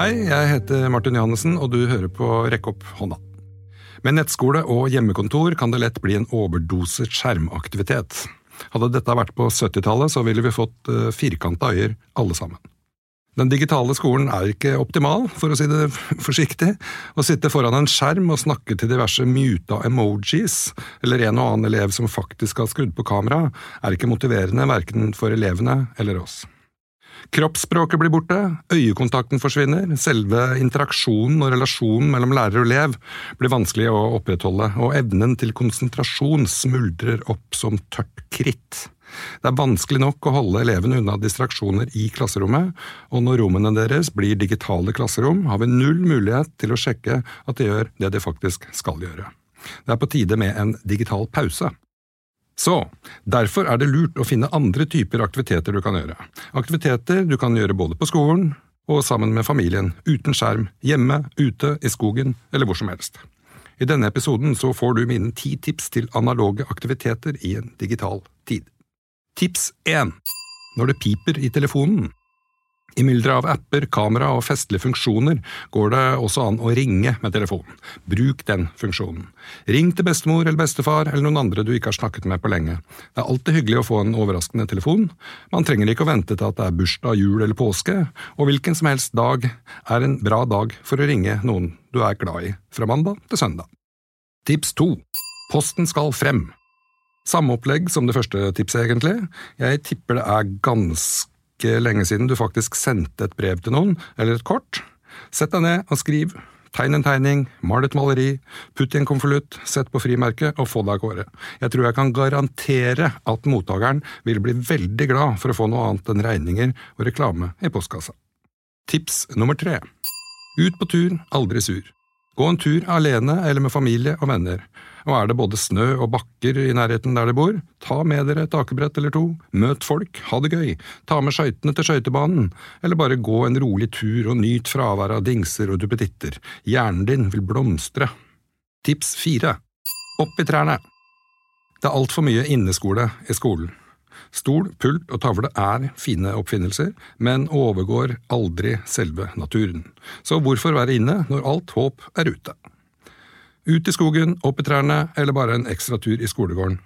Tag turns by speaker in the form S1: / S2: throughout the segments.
S1: Hei, jeg heter Martin Johannessen, og du hører på Rekk opp hånda. Med nettskole og hjemmekontor kan det lett bli en overdose skjermaktivitet. Hadde dette vært på 70-tallet, så ville vi fått uh, firkanta øyer, alle sammen. Den digitale skolen er ikke optimal, for å si det forsiktig. Å sitte foran en skjerm og snakke til diverse muta emojis, eller en og annen elev som faktisk har skrudd på kamera, er ikke motiverende verken for elevene eller oss. Kroppsspråket blir borte, øyekontakten forsvinner, selve interaksjonen og relasjonen mellom lærer og elev blir vanskelig å opprettholde, og evnen til konsentrasjon smuldrer opp som tørt kritt. Det er vanskelig nok å holde elevene unna distraksjoner i klasserommet, og når rommene deres blir digitale klasserom, har vi null mulighet til å sjekke at de gjør det de faktisk skal gjøre. Det er på tide med en digital pause. Så, derfor er det lurt å finne andre typer aktiviteter du kan gjøre. Aktiviteter du kan gjøre både på skolen og sammen med familien, uten skjerm, hjemme, ute, i skogen eller hvor som helst. I denne episoden så får du mine ti tips til analoge aktiviteter i en digital tid. Tips 1. Når det piper i telefonen. I mylderet av apper, kamera og festlige funksjoner går det også an å ringe med telefonen. Bruk den funksjonen. Ring til bestemor eller bestefar eller noen andre du ikke har snakket med på lenge. Det er alltid hyggelig å få en overraskende telefon. Man trenger ikke å vente til at det er bursdag, jul eller påske, og hvilken som helst dag er en bra dag for å ringe noen du er glad i, fra mandag til søndag. Tips to. Posten skal frem. Samme opplegg som det første tipset, egentlig. Jeg tipper det er ganske ikke lenge siden du faktisk sendte et brev til noen, eller et kort. Sett deg ned og skriv. Tegn en tegning, mal et maleri, putt i en konvolutt, sett på frimerket og få deg av gårde. Jeg tror jeg kan garantere at mottakeren vil bli veldig glad for å få noe annet enn regninger og reklame i postkassa. Tips nummer tre Ut på tur, aldri sur. Gå en tur alene eller med familie og venner. Og er det både snø og bakker i nærheten der de bor, ta med dere et akebrett eller to, møt folk, ha det gøy, ta med skøytene til skøytebanen, eller bare gå en rolig tur og nyt fraværet av dingser og duppeditter, hjernen din vil blomstre. Tips fire Opp i trærne Det er altfor mye inneskole i skolen. Stol, pult og tavle er fine oppfinnelser, men overgår aldri selve naturen. Så hvorfor være inne når alt håp er ute? Ut i skogen, opp i trærne, eller bare en ekstra tur i skolegården.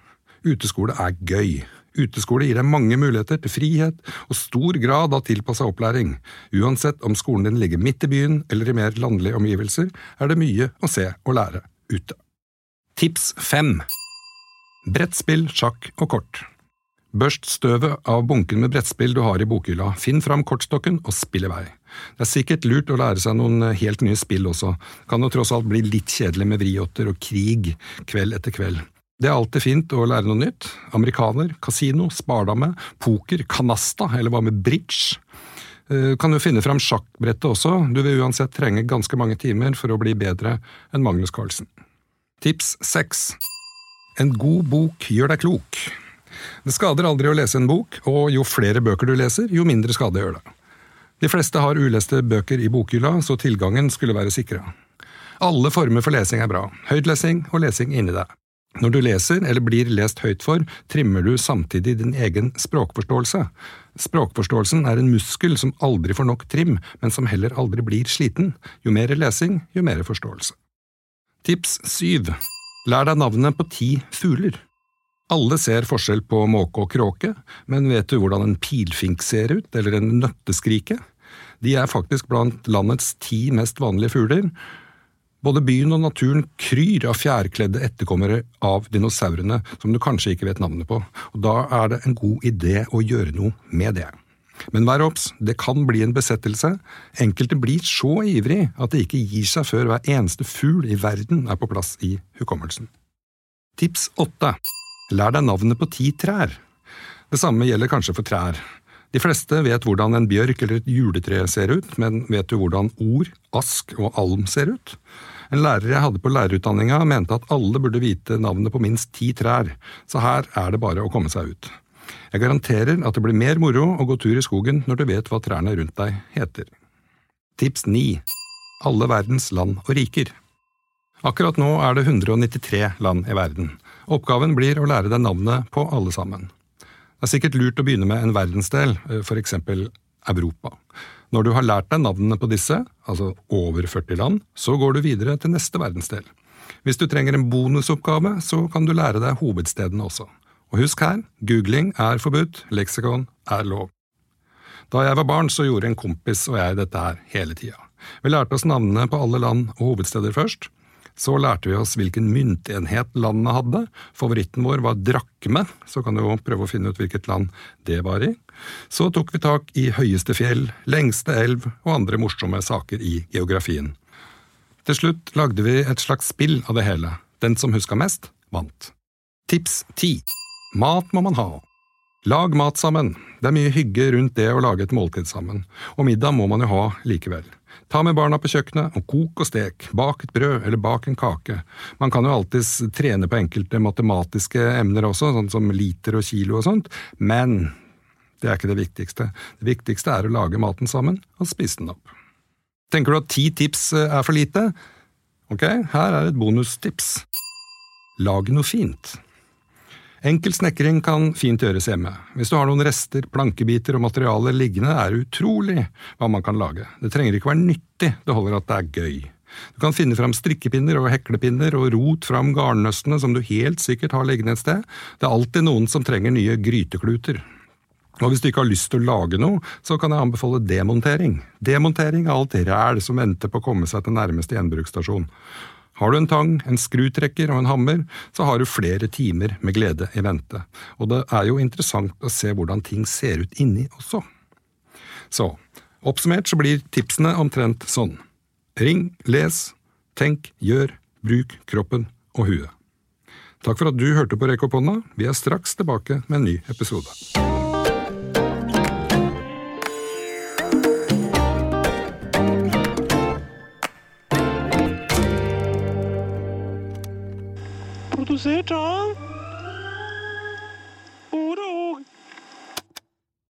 S1: Uteskole er gøy. Uteskole gir deg mange muligheter til frihet og stor grad av tilpassa opplæring. Uansett om skolen din ligger midt i byen eller i mer landlige omgivelser, er det mye å se og lære ute. Tips fem Brettspill, sjakk og kort. Børst støvet av bunken med brettspill du har i bokhylla, finn fram kortstokken og spill i vei. Det er sikkert lurt å lære seg noen helt nye spill også, kan jo tross alt bli litt kjedelig med vriotter og krig kveld etter kveld. Det er alltid fint å lære noe nytt. Amerikaner, kasino, spardame, poker, kanasta, eller hva med bridge? Eh, kan du finne fram sjakkbrettet også, du vil uansett trenge ganske mange timer for å bli bedre enn Magnus Carlsen. Tips seks En god bok gjør deg klok. Det skader aldri å lese en bok, og jo flere bøker du leser, jo mindre skade gjør det. De fleste har uleste bøker i bokhylla, så tilgangen skulle være sikra. Alle former for lesing er bra, høytlesing og lesing inni deg. Når du leser eller blir lest høyt for, trimmer du samtidig din egen språkforståelse. Språkforståelsen er en muskel som aldri får nok trim, men som heller aldri blir sliten. Jo mer lesing, jo mer forståelse. Tips syv Lær deg navnet på ti fugler. Alle ser forskjell på måke og kråke, men vet du hvordan en pilfink ser ut, eller en nøtteskrike? De er faktisk blant landets ti mest vanlige fugler. Både byen og naturen kryr av fjærkledde etterkommere av dinosaurene som du kanskje ikke vet navnet på, og da er det en god idé å gjøre noe med det. Men vær obs, det kan bli en besettelse. Enkelte blir så ivrig at de ikke gir seg før hver eneste fugl i verden er på plass i hukommelsen. Tips åtte Lær deg navnet på ti trær. Det samme gjelder kanskje for trær. De fleste vet hvordan en bjørk eller et juletre ser ut, men vet du hvordan ord, ask og alm ser ut? En lærer jeg hadde på lærerutdanninga mente at alle burde vite navnet på minst ti trær, så her er det bare å komme seg ut. Jeg garanterer at det blir mer moro å gå tur i skogen når du vet hva trærne rundt deg heter. Tips 9 Alle verdens land og riker Akkurat nå er det 193 land i verden. Oppgaven blir å lære deg navnet på alle sammen. Det er sikkert lurt å begynne med en verdensdel, f.eks. for eksempel Europa. Når du har lært deg navnene på disse, altså over 40 land, så går du videre til neste verdensdel. Hvis du trenger en bonusoppgave, så kan du lære deg hovedstedene også. Og husk her, googling er forbudt, leksikon er lov. Da jeg var barn, så gjorde en kompis og jeg dette her hele tida. Vi lærte oss navnene på alle land og hovedsteder først. Så lærte vi oss hvilken myntenhet landene hadde. Favoritten vår var drakme, så kan du jo prøve å finne ut hvilket land det var i. Så tok vi tak i høyeste fjell, lengste elv og andre morsomme saker i geografien. Til slutt lagde vi et slags spill av det hele. Den som huska mest, vant. Tips 10. Mat må man ha. Lag mat sammen. Det er mye hygge rundt det å lage et måltid sammen, og middag må man jo ha likevel. Ta med barna på kjøkkenet og kok og stek, bak et brød eller bak en kake. Man kan jo alltids trene på enkelte matematiske emner også, sånn som liter og kilo og sånt, men det er ikke det viktigste. Det viktigste er å lage maten sammen og spise den opp. Tenker du at ti tips er for lite? Ok, her er et bonustips. Lag noe fint. Enkel snekring kan fint gjøres hjemme. Hvis du har noen rester, plankebiter og materialer liggende, er det utrolig hva man kan lage. Det trenger ikke være nyttig, det holder at det er gøy. Du kan finne fram strikkepinner og heklepinner og rot fram garnnøstene som du helt sikkert har liggende et sted. Det er alltid noen som trenger nye grytekluter. Og hvis du ikke har lyst til å lage noe, så kan jeg anbefale demontering. Demontering av alt ræl som venter på å komme seg til nærmeste gjenbruksstasjon. Har du en tang, en skrutrekker og en hammer, så har du flere timer med glede i vente, og det er jo interessant å se hvordan ting ser ut inni også. Så, oppsummert så blir tipsene omtrent sånn. Ring, les, tenk, gjør, bruk kroppen og huet. Takk for at du hørte på Rekk vi er straks tilbake med en ny episode.
S2: Produsert av